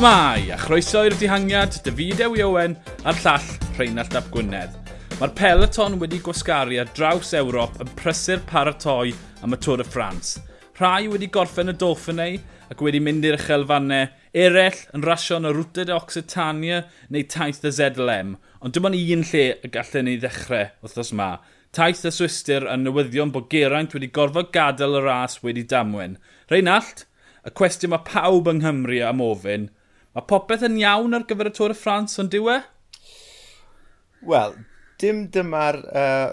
Shmai, a chroeso i'r dihangiad, David Ewi Owen a'r llall Rheinald Ap Gwynedd. Mae'r peleton wedi gwasgaru ar draws Ewrop yn prysur paratoi am y Tôr y Ffrans. Rhai wedi gorffen y Dauphiné ac wedi mynd i'r uchelfannau eraill yn rasio yn y de Occitania neu taith y ZLM, ond dim ond un lle y gallen ni ddechrau wrthos ma. Taith y Swister yn newyddion bod Geraint wedi gorfod gadael y ras wedi damwen. Reinald, y cwestiwn mae pawb yng Nghymru am ofyn, Mae popeth yn iawn ar gyfer y Tôr y Ffrans, ond diwe? Wel, dim dyma'r uh,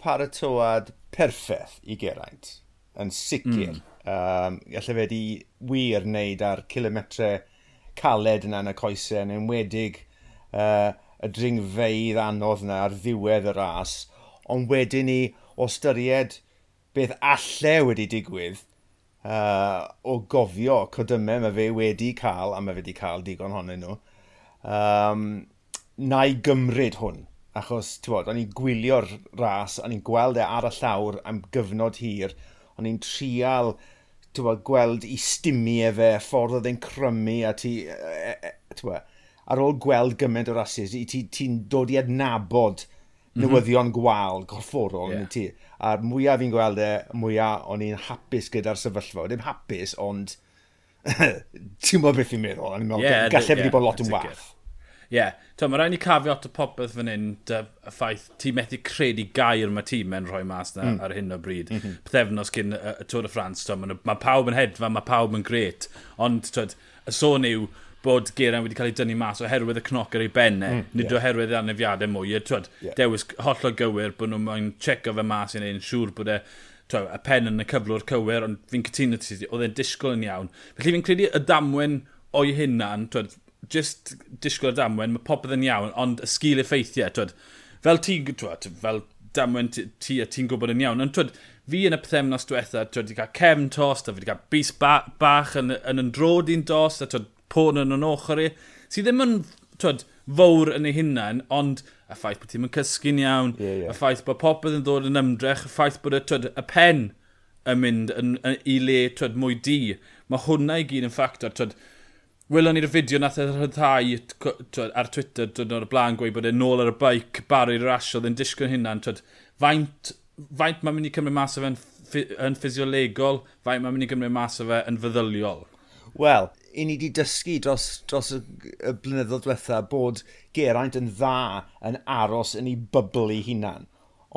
paratoad perffaith i Geraint, yn sicr. Mm. Um, Alla fe di wir wneud ar kilometre caled yna yn y coesau, yn enwedig uh, y dringfeidd anodd yna ar ddiwedd y ras. Ond wedyn ni, o styried beth alle wedi digwydd, uh, o gofio codymau mae fe wedi cael, a mae fe wedi cael digon honno nhw, um, na i gymryd hwn. Achos, ti'n bod, o'n i'n gwylio'r ras, o'n i'n gweld e ar y llawr am gyfnod hir, o'n i'n trial bod, gweld i stimiau fe, ffordd oedd e'n crymu, a ti, e, e, bod, ar ôl gweld gymaint o rasis, ti'n ti, dod i adnabod mhm. newyddion mm -hmm. gwael, gorfforol, yeah. ti a'r mwyaf fi'n gweld e, mwyaf o'n i'n hapus gyda'r sefyllfa. Dim hapus, ond ti'n meddwl beth fi'n meddwl. O'n i'n meddwl, yeah, gallai yeah, bod lot yn wath. Ie, yeah. mae rhaid ni cafio at y popeth fan hyn, y ffaith ti methu credu gair mae tîm yn rhoi mas na mm. ar hyn o bryd. Mm -hmm. Pethefnos cyn y, y Tôr y Ffrans, mae ma pawb yn hedfa, mae pawb yn gret. Ond, twyd, y sôn yw, bod Geraint wedi cael ei dynnu mas oherwydd y cnoc ar ei bennau, e. mm, nid yeah. oherwydd y anafiadau mwy. Twyd, yeah. Dewis holl o gywir bod nhw'n mwyn checo fe mas i neu'n siŵr bod e twyd, y pen yn y cyflwr cywir, ond fi'n cytuno ti, oedd e'n disgwyl yn iawn. Felly fi'n credu y damwen o'i hunan, twyd, just disgwyl y damwen, mae popeth yn iawn, ond y sgil effeithiau, twyd, fel ti, twyd, fel damwen ti, ti a ti'n gwybod yn iawn, ond twyd, fi yn y pethemnos diwetha, twyd, wedi cael cefn tost, a fi wedi cael bus ba, bach yn, yn, yn drod i'n dost, a twyd, pôn yn yn ochr i, sydd ddim yn twyd, fawr yn ei hunain, ond y ffaith bod ti'n cysgu'n iawn, yeah, yeah. y ffaith bod popeth yn dod yn ymdrech, y ffaith bod y, twyd, y pen yn mynd yn, yn, i le twyd, mwy di. Mae hwnna i gyd yn ffactor. Twyd, Welon ni'r fideo nath e'r rhyddhau ar Twitter dod o'r blaen gweud bod e'n nôl ar y baic, barri'r rasio, dde'n disgwyl hynna'n twyd, faint, faint mae'n mynd i cymryd mas o fe yn, yn ffisiolegol, faint mae'n mynd i gymryd mas o fe yn feddyliol. Wel, i ni wedi dysgu dros, dros y, y blynyddoedd diwetha bod Geraint yn dda yn aros yn ei bybl ei hunan.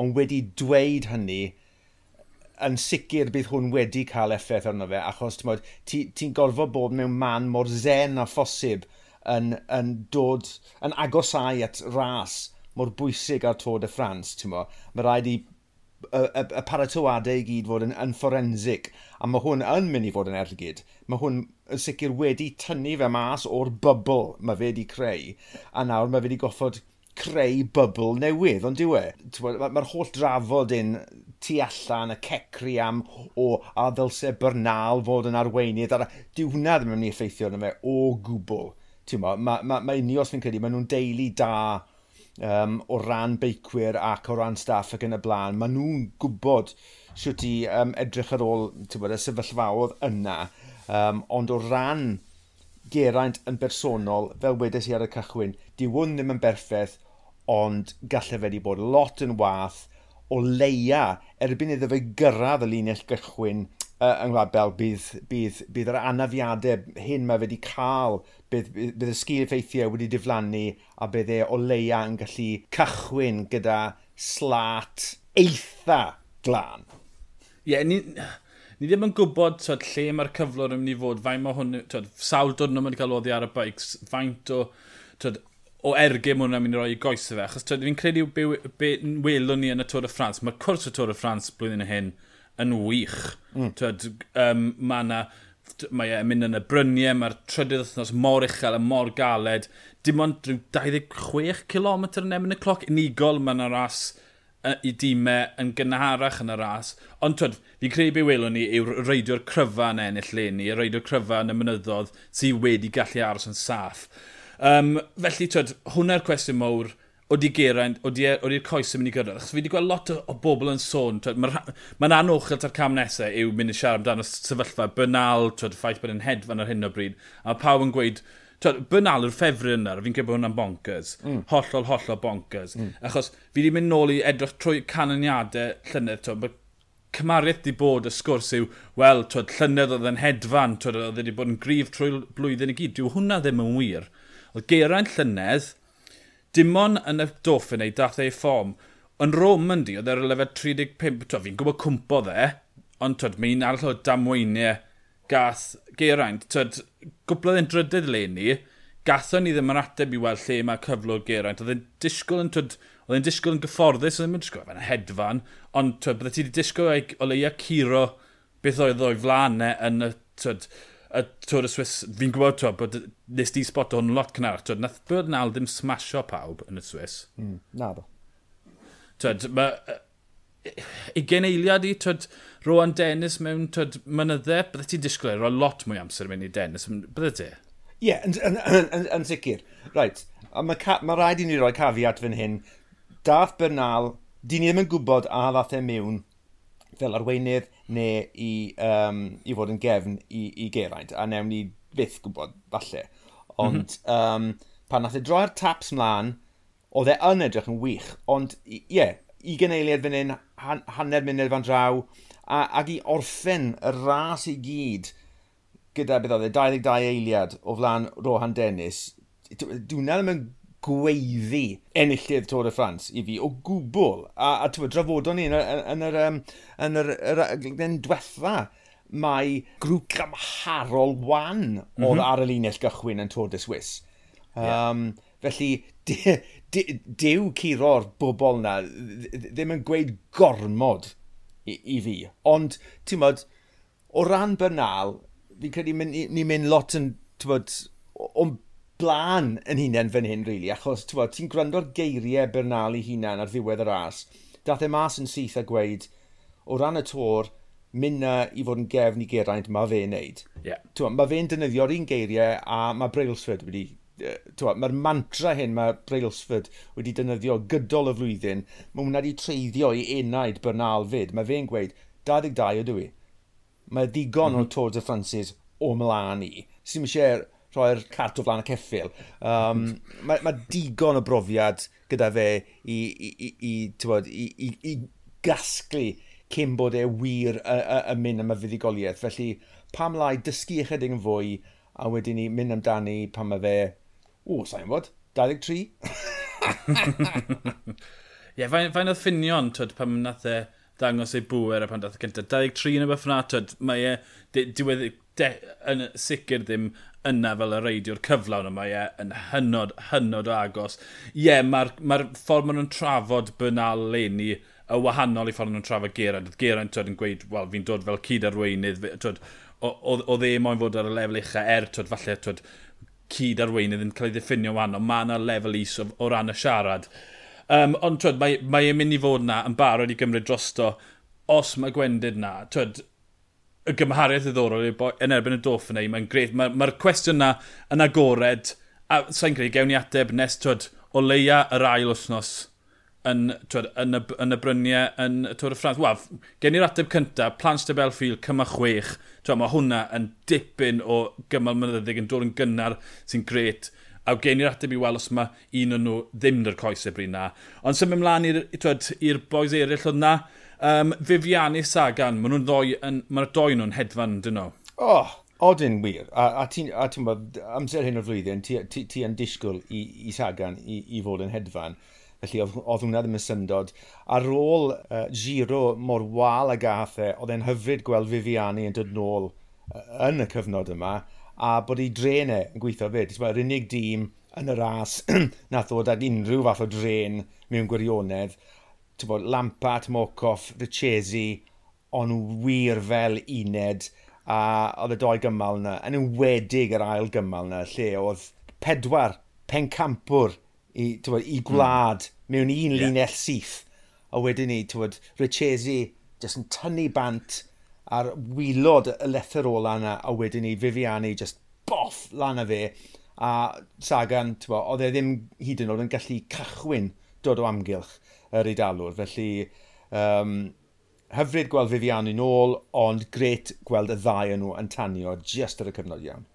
Ond wedi dweud hynny, yn sicr bydd hwn wedi cael effaith arno fe, achos ti'n ti, ti gorfod bod mewn man mor zen a phosib yn, yn dod, yn agosau at ras mor bwysig ar Tôr de France, ti'n. Mae rhaid i y, y, y paratoadau i gyd fod yn, yn forensig, a mae hwn yn mynd i fod yn ergyd. Mae hwn yn sicr wedi tynnu fe mas o'r bybl mae fe wedi creu, a nawr mae fe wedi goffod creu bybl newydd, ond diwe. Mae'r holl drafod un tu allan, y cecri am o a ddylse Bernal fod yn arweinydd, a diwna ddim yn mynd i effeithio yna fe o gwbl. Mae ma, ma, ma unios fi'n credu, mae nhw'n deulu da um, o ran beicwyr ac o ran staff ac yn y blaen. Maen nhw'n gwybod sio i um, edrych ar ôl bod, y sefyllfaodd yna Um, ond o ran Geraint yn bersonol, fel wedes i ar y cychwyn, di hwn ddim yn berffaith, ond gallai fe wedi bod lot yn wath o leia erbyn iddo fe gyrraedd y linell gychwyn uh, yng Ngwlad Bel, bydd, bydd, bydd yr anafiadau hyn mae wedi cael, bydd, bydd, bydd y sgil effeithiau wedi diflannu a bydd e o leia yn gallu cychwyn gyda slat eitha glân. Ie, yeah, ni ddim yn gwybod twyd, lle mae'r cyflwr yn mynd i fod, faint mae hwn, twyd, sawl diwrnod mae'n cael oddi ar y bikes, faint o, twyd, o ergau mae hwnna'n mynd i roi i goesau fe. Achos fi'n credu be, be welwn ni yn y Tôr y Ffrans, mae'r cwrs y Tôr y Ffrans blwyddyn hyn yn wych. Mm. Twyd, um, mae yna mae e'n mynd yn y bryniau, mae'r trydydd wythnos mor uchel a mor galed. Dim ond 26 km yn emyn y cloc unigol, mae yna ras i dîmau e yn gynharach yn y ras. Ond twyd, fi credu be welwn ni yw'r reidio'r cryfa yn ennill le ni, y reidio'r cryfa yn y mynyddodd sydd wedi gallu aros yn saff. Um, felly, twyd, hwnna'r cwestiwn mawr, oeddi Geraint, oeddi'r coes yn mynd i gyrraedd. Chos fi wedi gweld lot o, o bobl yn sôn, mae'n ma anochel ta'r cam nesau yw mynd i siarad amdano sefyllfa bynal, twyd, ffaith bod yn hedfan ar hyn o bryd, a pawb yn gweud, Bernal yw'r ffefru yna, fi'n credu bod hwnna'n bonkers. Mm. Hollol, hollol bonkers. Mm. Achos fi wedi mynd nôl i edrych trwy canlyniadau llynedd, twyd, mae cymariaeth di bod y sgwrs yw, wel, twyd, llynedd oedd yn hedfan, twyd, oedd wedi bod yn grif trwy blwyddyn i gyd. Dyw hwnna ddim yn wir. Oedd Geraint llynedd, dim ond yn y doffin ei dath ei ffom. Yn Roman di, oedd e'r lefel 35, twyd, fi'n gwybod cwmpo dde, ond twyd, mae'n arall o damweiniau gath Geraint. Tyd, gwblodd e'n drydydd le ni, gathon ni ddim yn ateb i weld lle mae cyflwr Geraint. Oedd e'n disgwyl yn, tyd, oedd e'n disgwyl yn gyfforddus, oedd e'n disgwyl yn hedfan, ond tyd, byddai ti wedi disgwyl o leia curo beth oedd o'i flanau yn y, tyd, y Tôr y Swiss, fi'n gwybod twa, bod nes di spot o'n lot cynnar, twa, nath bod yn ddim smasho pawb yn y Swiss. Mm, na do. Twa, mae ugen eiliad i, twyd, Rowan Dennis mewn twyd, mynydde, bydde ti'n disgwyl roi lot mwy amser mewn i Dennis, bydde ti? Ie, yeah, yn, yn, yn, yn, yn sicr. Right. Mae ma rhaid i ni roi cafiat fan hyn. Dath Bernal, di ni ddim yn gwybod a ddath e mewn fel arweinydd neu i, um, i fod yn gefn i, i Geraint, a newn ni byth gwybod, falle. Mhm. Ond mm -hmm. um, pan nath e droi'r taps mlaen, oedd e yn edrych yn wych, ond ie, yeah, i eiliad fan hyn, han, hanner munud fan draw, a, ac i orffen y ras i gyd gyda beth oedd e, 22 eiliad o flan Rohan Dennis, dwi'n nad yma'n gweiddi enillydd Tôr y Ffrans i fi o gwbl. A, a tywa, drafodon ni yn, yn, yn yr, um, yn yr, yr, yr, yn diwetha mae grŵp gymharol wan mm -hmm. oedd ar y linell gychwyn yn Tôr de Swiss. Um, yeah. Felly, dew curo'r bobl na ddim yn gweud gormod i, i fi. Ond, ti'n modd, o ran Bernal, fi'n credu ni'n ni mynd lot yn, ti'n modd, o'n blaen yn hunain fan hyn, really, achos ti'n ti gwrando'r geiriau Bernal i hunain ar ddiwedd y ras. Dath e mas yn syth a gweud, o ran y tor, mynd na i fod yn gefn i Geraint, mae fe'n neud. Yeah. Mae fe'n defnyddio'r un geiriau a mae Brailsford wedi mae'r mantra hyn mae Brailsford wedi dynyddio gydol y flwyddyn, mae hwnna wedi treiddio i enaid Bernal fyd. Mae fe'n gweud, 22 ydw i. Mae ddigon mm -hmm. o mhm. Tour de Francis o mlaen i. Sym eisiau rhoi'r cart o flaen y ceffil. Um, mae, mae digon o brofiad gyda fe i, i, i, i, bod, i, i, i gasglu cyn bod e wir y mynd am y fuddigoliaeth. Felly, pam lai dysgu ychydig yn fwy a wedyn ni mynd amdani pan mae fe o, sa'n bod, 23. Ie, yeah, fain, fain oedd ffinion, twyd, pan nath e dangos ei bwer a pan dath y cyntaf. 23 yn y byff yna, twyd, mae e, diwedd, de, yn sicr ddim yna fel y reidio'r cyflawn yma, ie, e yn hynod, hynod o agos. Ie, mae'r ma ffordd maen nhw'n trafod bynal leni y wahanol i ffordd nhw'n trafod Geraint. Oedd Geraint twyd, yn gweud, wel, fi'n dod fel cyd arweinydd, oedd e moyn fod ar y lefel ucha er, twyd, falle, twyd, cyd arweinydd yn cael ei ddiffinio wahanol. Mae yna lefel is o, o ran y siarad. Um, ond twyd, mae, mae e'n mynd i fod na yn barod i gymryd drosto os mae gwendid na. Twyd, y gymhariaeth ddiddorol yn erbyn y Dauphiné, mae'n gref. Mae'r ma, ma cwestiwn na yn agored, a sa'n credu gewn ni ateb nes twyd, o leia yr ail wythnos yn, twed, yn, y, yn y bryniau yn y Tôr y Ffrans. Waf, gen i'r ateb cyntaf, Plans de Belfield, cyma chwech. Twed, mae hwnna yn dipyn o gymal mynyddig yn dod yn gynnar sy'n gret. A gen i'r ateb i weld os mae un o'n nhw ddim dy'r coesau e bryd na. Ond symud ymlaen i'r boes eraill oedd na, um, Fifiani Sagan, maen nhw'n ddoi, mae'r doi nhw'n hedfan, dyn nhw. Oh, odyn wir. A, a ti'n ti bod, amser hyn o'r flwyddyn, ti, ti, ti yn disgwyl i, i Sagan i, i fod yn hedfan. Felly oedd, oedd hwnna ddim yn syndod. Ar ôl uh, giro mor wal ag gath e, oedd e'n hyfryd gweld Viviani yn dod nôl uh, yn y cyfnod yma, a bod ei drenau yn gweithio fyd. Yr unig dîm yn y ras nath ddod ag unrhyw fath o dren mewn gwirionedd. Bod, Lampart, Mokoff, Richesi, ond wir fel uned, a oedd y doi gymal yna, yn enwedig yr ail gymal yna, lle oedd pedwar pencampwr i, bod, i hmm. gwlad mm. mewn un yeah. linell syth. A wedyn ni, bod, Richesi jyst yn tynnu bant a'r wylod y lethyr ola yna, a wedyn ni Viviani just boff lan y fe, a Sagan, bo, oedd e ddim hyd yn oed yn gallu cychwyn dod o amgylch yr Eidalwr, felly um, hyfryd gweld Viviani nôl, ond gret gweld y ddau yn nhw yn tanio just ar y cyfnod iawn.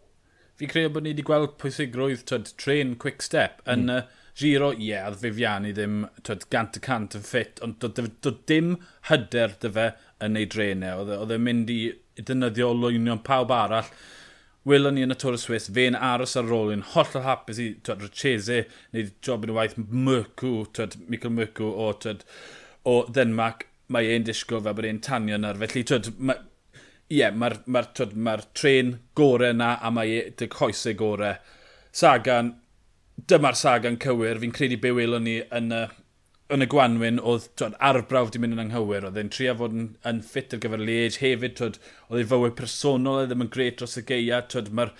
Fi'n credu bod ni wedi gweld pwysigrwydd tyd, tren quick step yn mm. uh, Giro, ie, yeah, oedd Fifiani ddim twed, gant y cant yn ffit, ond doedd do dim hyder dy fe yn ei drenau. E- oedd e'n mynd i dynyddio lwynion pawb arall. Wylwn ni yn y Tôr y Swiss, fe'n aros ar ôl yn hollol hapus i twed, Rochese, neu job yn y waith Myrcw, twed, Michael Myrcw o, twed, o Denmark. Mae e'n disgwyl fel bod e'n tanio yna. Felly, twed, ma, ie, yeah, mae'r ma ma, ma tren gorau yna a mae e dy coesau gorau. Sagan, dyma'r saga'n cywir. Fi'n credu be welwn ni yn y, yn y gwanwyn oedd twod, arbrawf di mynd yn anghywir. Oedd e'n trio fod yn, yn ffit ar gyfer Liege hefyd. Twod, oedd ei fywyd personol, oedd ddim yn gret dros y geia. Mae'r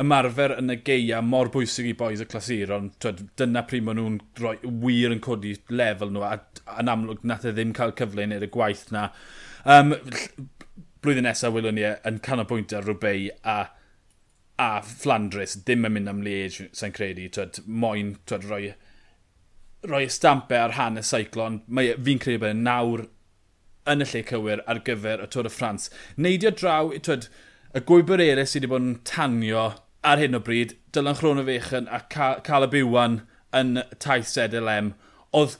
ymarfer yn y geia mor bwysig i boes y clasur, ond twed, dyna pryd maen nhw'n rhoi wir yn codi lefel nhw, a yn amlwg nath e ddim cael cyfle neu'r gwaith na. Um, blwyddyn nesaf, welwn ni e yn canolbwyntio ar rhywbeth, a a Flandres ddim yn mynd am Liege, sa'n credu, twyd, moyn twyd, roi, roi stampau ar hanes seiclo, ond e, fi'n credu bod e nawr yn y lle cywir ar gyfer y Tôr y Ffrans. Neidio draw, twyd, y gwybr eraill sydd wedi bod yn tanio ar hyn o bryd, Dylan Chrono Fechyn a Cal y Bywan yn taith ZLM, oedd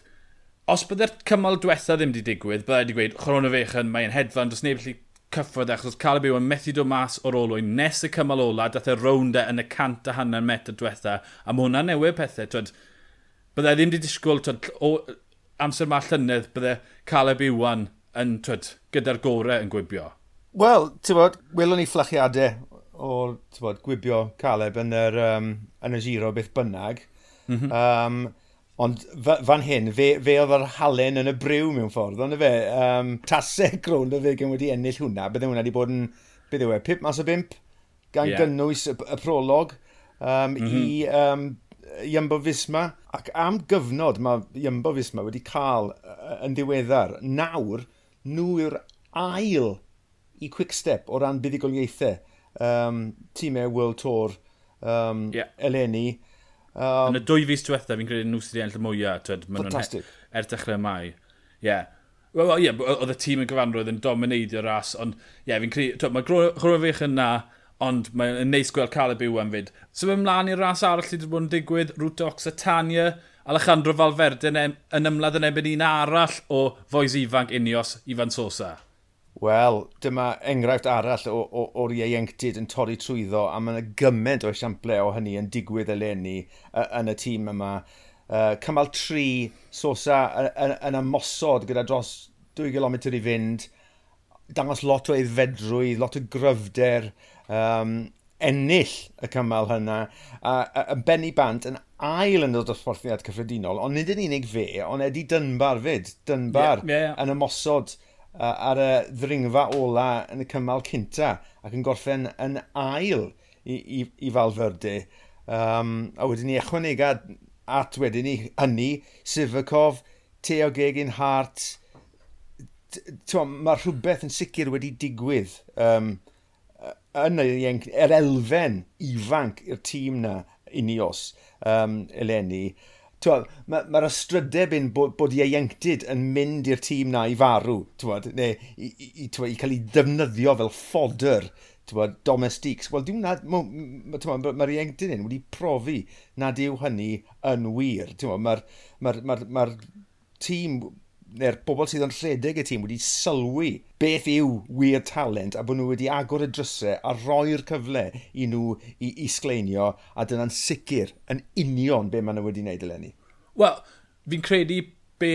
os byddai'r cymal diwethaf ddim wedi digwydd, byddai wedi gweud Chrono Fechyn, mae'n hedfan, does neb lle cyffwrdd achos Caleb Ewan methu dod mas o'r olwyn nes y cymal ola dath e rownda yn y cant a hanner metr diwetha a mae hwnna newid pethau twyd, byddai ddim wedi disgwyl twyd, o amser ma llynedd byddai Caleb Ewan yn twyd, gyda'r gorau yn gwibio Wel, ti'n bod, welwn ni fflachiadau o bod, gwibio Caleb yn yr, um, yn y giro beth bynnag. Mm -hmm. um, Ond fan hyn, fe, fe oedd yr halen yn y briw mewn ffordd, ond y fe, um, tasau crwn o fe gen wedi ennill hwnna, bydde hwnna wedi bod yn, bydde we, pip mas o bimp, gan yeah. gynnwys y, y prolog um, mm -hmm. i mhm. um, Iambo Fisma. Ac am gyfnod mae Iambo Fisma wedi cael uh, yn ddiweddar, nawr, nhw yw'r ail i quick step o ran buddigoliaethau um, tîmau World Tour um, yeah. eleni Um, yn y dwy fus diwetha, fi'n credu nhw sydd wedi ennill y mwyaf. Fantastic. Er dechrau mai. Ie. Yeah. Wel, ie, yeah, oedd y tîm yn gyfanrwydd yn domineidio ras, ond ie, yeah, fi'n credu, mae Groenfych yn na, ond mae'n neis gweld cael y byw am fyd. So fe mlaen i'r ras arall sydd wedi bod yn digwydd, Ruta Oxatania, Alejandro Valverde yn, yn ymladd yn ebyn un arall o foes ifanc unios, Ifan Sosa. Wel, dyma enghraifft arall o'r ieuenctid yn torri trwyddo a mae yna gymaint o esiample o hynny yn digwydd eleni yn y tîm yma. Uh, cymal 3, Sosa yn, yn, ymosod gyda dros 2 km i fynd, dangos lot o eiddfedrwydd, lot o gryfder, um, ennill y cymal hynna. A, a, a Benny Bant yn ail yn y dosbarthiad cyffredinol, ond nid yn unig fe, ond edi dynbar fyd. dynbar yeah, yeah, yeah. yn ymosod. Uh, ar y ddringfa ola yn y cymal cynta ac yn gorffen yn ail i, i, i Falfyrde. Um, a wedyn ni ychwanegad at wedyn ni hynny, Sifakov, Teo Gegin Hart, mae rhywbeth yn sicr wedi digwydd um, yn yr elfen ifanc i'r tîm na unios um, eleni mae'r ma, ma ystrydeb yn bod, bod ieuenctid yn mynd i'r tîm na i farw, twod, neu i, i, tywod, i cael ei ddefnyddio fel fodr domestics. Wel, diwn na, mae'r ma, ma, ieuenctid hyn wedi profi nad yw hynny yn wir. Mae'r ma r, ma ma ma tîm neu'r bobl sydd yn rhedeg y tîm wedi sylwi beth yw wir talent a bod nhw wedi agor y drysau a roi'r cyfle i nhw i isgleinio a dyna'n sicr yn union be maen nhw wedi wneud eleni. Wel, fi'n credu be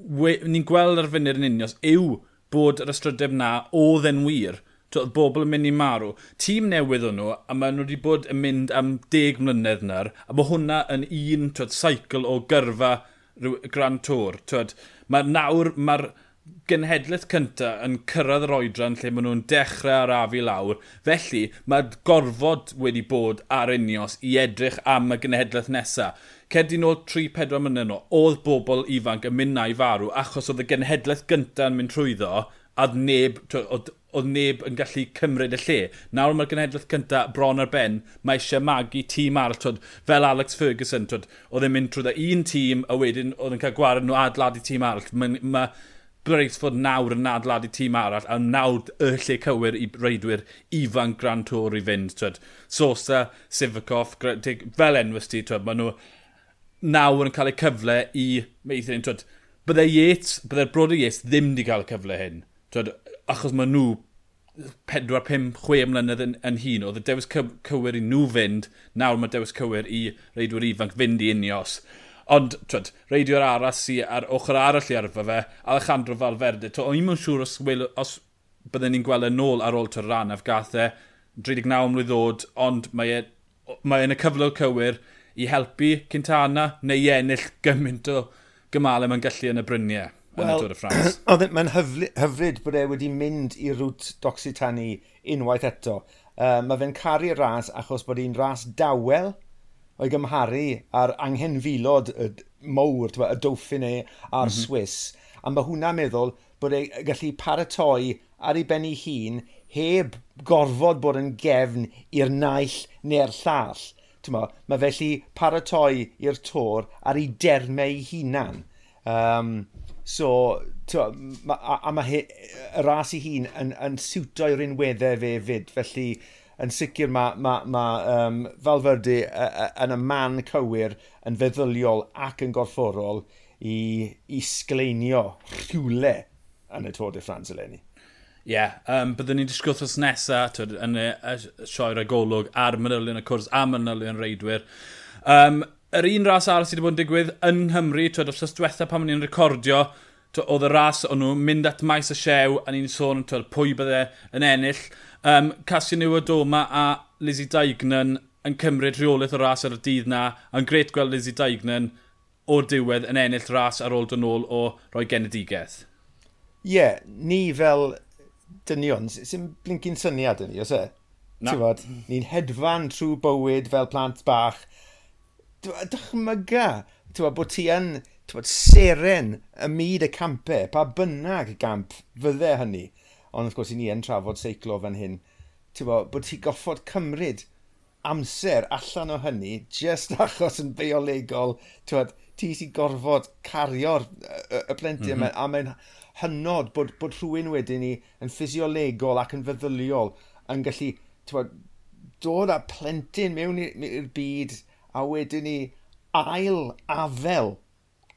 ni'n gweld ar fyny'r yn unios yw bod yr ystrydeb na oedd yn wir. Oedd bobl yn mynd i marw. Tîm newydd o'n nhw, a maen nhw wedi bod yn mynd am deg mlynedd nawr, a mae hwnna yn un twyd, o gyrfa Grand Tour. Twyd, Mae nawr, mae'r genhedlaeth cynta yn cyrraedd yr oedran lle maen nhw'n dechrau ar afi lawr. Felly, mae'r gorfod wedi bod ar unios i edrych am y genhedlaeth nesaf. Cedi nôl 3-4 mlynedd nôl, oedd bobl ifanc yn mynd na i farw achos oedd y genhedlaeth gyntaf yn mynd trwyddo a oedd neb, oedd, neb yn gallu cymryd y lle. Nawr mae'r genedlaeth cynta bron ar ben, mae eisiau magu tîm arall, twyd, fel Alex Ferguson, twyd, oedd e'n mynd trwy un tîm a wedyn oedd yn cael gwared nhw adladu tîm arall. Mae ma, Braithford nawr yn adladu tîm arall a nawr y lle cywir i reidwyr ifanc Grand Tour i fynd. Twyd. Sosa, Sivakov, fel enwys ti, twyd, maen nhw nawr yn cael eu cyfle i meithrin. Twyd, byddai Yates, byddai'r brodyr Yates ddim wedi cael y cyfle hyn. Twed, achos maen nhw 4, 5, 6 mlynedd yn, yn hun, oedd y dewis cywir i nhw fynd, nawr mae dewis cywir i reidwyr ifanc fynd i unios. Ond, twyd, reidio'r arall sy ar ochr arall i arfa fe, Alejandro Valverde, to, o'n i'n siŵr os, wyl, os bydden ni'n gweld e yn ôl ar ôl ty'r rannaf gath e, 39 mlynedd ddod, ond mae e, mae yn y cyfle cywir i helpu Cintana neu i ennill gymaint o gymalau mae'n gallu yn y bryniau yn y Tour de France. E- mae'n hyfryd bod e wedi mynd i rwt Doxitani unwaith eto. Uh, mae fe'n caru ras achos bod hi'n ras dawel o'i gymharu ar anghenfilod y mowr, y Dauphiné a'r mm -hmm. Swiss. A mae hwnna'n meddwl bod e gallu paratoi ar ei ben ei hun heb gorfod bod yn gefn i'r naill neu'r llall. Mae felly paratoi i'r tor ar ei dermau ei hunan. Um, so, to, ma, a, a mae y ras ei hun yn, yn siwto i'r unweddau fe fyd, felly yn sicr mae ma, ma, um, Falferdi yn y man cywir yn feddyliol ac yn gorfforol i, i sgleinio rhywle yn y Tôr de France eleni. Ie, yeah, um, byddwn ni'n disgwyl thos nesaf yn y, y sioer a golwg ar manylion y cwrs a manylion reidwyr. Um, yr un ras arall sydd wedi bod yn digwydd yn Nghymru, twyd, os oes diwetha pan ni'n recordio, oedd y ras o'n nhw'n mynd at maes y siew, a ni'n sôn twyd, pwy bydde yn ennill. Um, Casia Doma a Lizzie Daignan yn cymryd rheolaeth o ras ar y dydd na, a'n gret gweld Lizzie Daignan o'r diwedd yn ennill ras ar ôl dyn ôl o roi genedigaeth. Ie, yeah, ni fel dynion, sy'n blincyn syniad yn ni, os e? Na. Ni'n hedfan trwy bywyd fel plant bach, dychmyga, bod ti yn bod, seren y myd y campau, pa bynnag gamp fydde hynny. Ond wrth gwrs i ni yn trafod seiclo fan hyn, ti'n bod, bod ti goffod cymryd amser allan o hynny, just achos yn beolegol, bod, ti sy'n gorfod cario'r y plentyn mm -hmm. a mae'n hynod bod, bod rhywun wedyn ni yn ffisiolegol ac yn feddyliol yn gallu bod, dod â plentyn mewn i'r byd a wedyn ni ail afel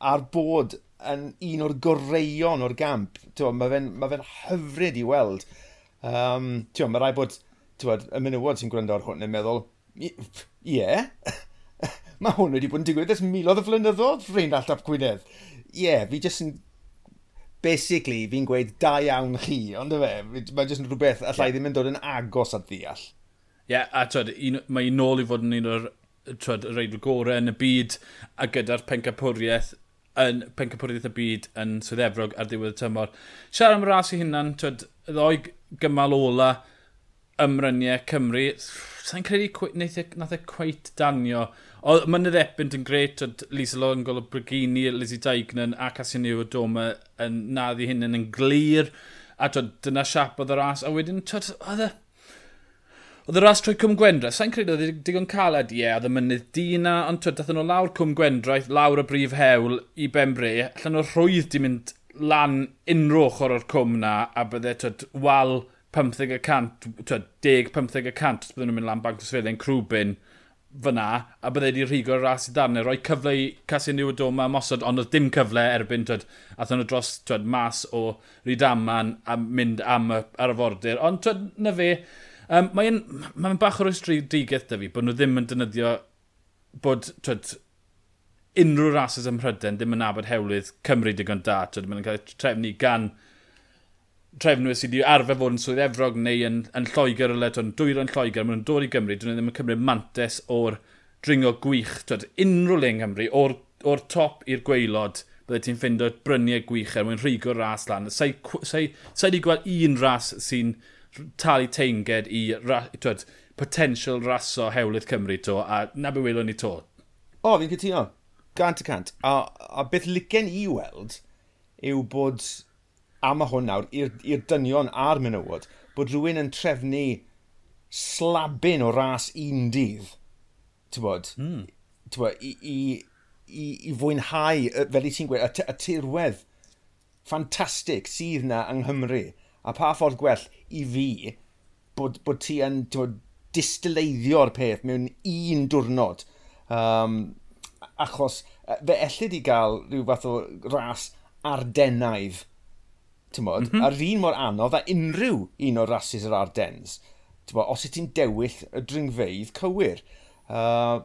ar bod yn un o'r goreion o'r gamp. Mae fe'n ma fe hyfryd i weld. Um, tiwa, mae rai bod tiwod, y menywod sy'n gwrando ar hwn yn meddwl, ie, yeah. mae hwn wedi bod yn digwydd ys miloedd o flynyddoedd rhain allaf Gwynedd. Ie, yeah, fi jyst yn... Basically, fi'n gweud da iawn chi, ond y fe, mae jyst yn rhywbeth allai yeah. ddim yn dod yn agos at ddeall. Ie, yeah, a twyd, mae un nôl i fod yn un o'r trod, y reidl gorau yn y byd a gyda'r pencapwriaeth yn pencapwriaeth y byd yn Swyddefrog ar ddiwedd y tymor. Siarad am ras i hynna'n twyd, y ddoi gymal ola ymryniau Cymru, sa'n credu e, nath e cweit danio. O, mynydd Epynt yn gret, oedd Lisa Longol o Brigini, Lizzie Daignan a Cassian Casinio Doma yn naddi hyn yn glir. A twyd, dyna siap oedd y ras, a wedyn, twyd, oedd e Oedd y ras trwy Cwm Gwendra, sa'n credu oedd digon caled? Ie, yeah, oedd y mynydd Dina, ond twyd, dathyn nhw lawr Cwm Gwendraeth, lawr y brif hewl i Benbre, allan nhw rhwydd di mynd lan unrhyw ochr o'r cwm na, a bydde twyd, wal 15 y cant, twyd, 10-15 y cant, bydden nhw'n mynd lan Bank Tosfelyn, Crwbyn, fyna, a bydde wedi rhigo'r ras i darnau, rhoi cyfle i Cassian Newid o ma mosod, ond oedd dim cyfle erbyn, twyd, athyn nhw dros, twyd, mas o Rydaman a mynd am y, arfordir, ond twyd, na fe, Um, Mae'n mae bach o'r ystradigaeth da fi bod nhw ddim yn dynyddio bod twyd, unrhyw rhasys ym Mhryden ddim yn abod hewlydd Cymru digon da. Twyd, mae'n cael trefnu gan trefnwyr sydd wedi arfer fod yn swydd efrog neu yn, yn Lloegr o le, dwyr yn Lloegr, maen nhw'n dod i Gymru, dyn nhw ddim yn cymryd mantes o'r dringo gwych. Twyd, unrhyw le yng Nghymru, o'r, or top i'r gweilod, byddai ti'n ffindo bryniau gwych er mwyn rhigo'r ras lan. Sa'i wedi gweld un ras sy'n talu teinged i twed, potential raso hewlydd Cymru to, a na be welwn ni to. O, fi'n cytuno. Gant y cant. A, a beth licen i weld yw bod, am y hwn nawr, i'r dynion a'r menywod, bod rhywun yn trefnu slabyn o ras un dydd, ti'n bod, mm. bod i, i, i, i fwynhau, fel i ti'n gweud, y, y tirwedd ffantastig sydd na yng Nghymru A pa ffordd gwell i fi bod, bod ti yn bod, distilleiddio'r peth mewn un diwrnod. Um, achos fe ellid i gael rhyw fath o ras ardennaidd tymod, mm -hmm. a'r un mor anodd a unrhyw un o'r rasis yr Ardens, tymod, os yt ti'n dewill y dringfeidd cywir. Uh,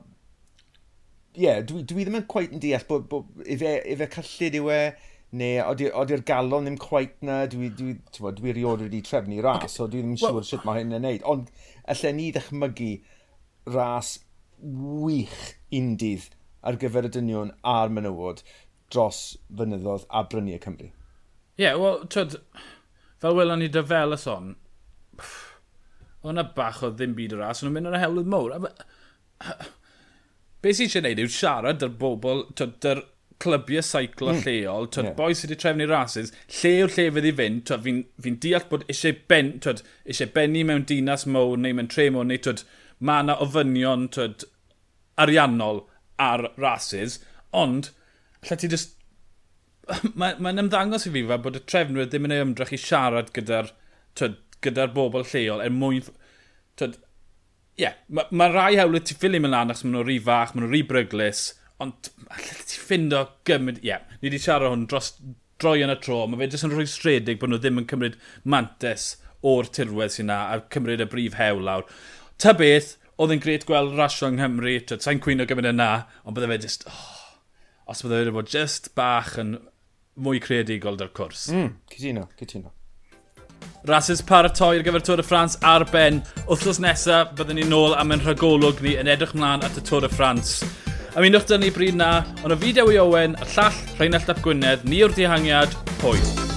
yeah, dwi, dwi ddim yn quite yn deall bod, bod ife, ife cyllid yw e, neu oeddi'r galon ddim cweit na, dwi, dwi, dwi, dwi rioed wedi trefnu ras, okay. so dwi ddim yn siŵr well, sut mae hyn yn neud. Ond allai ni ddechmygu ras wych undydd ar gyfer y dynion a'r menywod dros fynyddodd a brynu y Cymru. Ie, yeah, wel, twyd, fel welon ni dyfel y son, o'na bach o ddim byd o ras, o'n mynd ar y helwydd mowr. Be sy'n eisiau gwneud yw siarad dy'r bobl, dy'r clybiau seiclo mm. lleol, twyd, yeah. boi sydd wedi trefnu rases, lle yw'r lle fydd i fynd, twyd, fi'n fi deall bod eisiau, ben, twyd, eisiau benni mewn dinas mowr neu mewn tre mowr, neu twyd, mae yna ofynion twyd, ariannol ar rases, ond lle ti just... Mae'n ma ymddangos i fi fa bod y trefnwyr ddim yn ei ymdrech i siarad gyda'r gyda bobl lleol er mwyn... Ie, yeah, mae ma rai hewlydd ti ffili mewn lan achos maen nhw'n rhy fach, maen nhw'n rhy bryglis, ond allai ti ffindo gymryd... Ie, yeah, ni wedi siarad hwn dros droi yn y tro. Mae fe jyst yn rhoi rhwystredig bod nhw ddim yn cymryd mantes o'r tirwedd sy'n na a cymryd y brif hew lawr. Ta beth, oedd yn gret gweld rasio yng Nghymru, sa'n cwyno gymryd yna, ond bydde fe jyst... Oh, os bydde fe wedi bod jyst bach yn mwy creadigol dy'r cwrs. Mm, cytuno, cytuno. Rhasys paratoi ar gyfer Tôr y Ffrans ar ben. Wthnos nesaf, byddwn ni nôl am yn rhagolwg ni yn edrych mlaen at y Tôr y Ffrans. Ymunwch dyn ni bryd na, ond y fideo i Owen, y llall Rheinald Ap Gwynedd, ni o'r dihangiad, hwyl.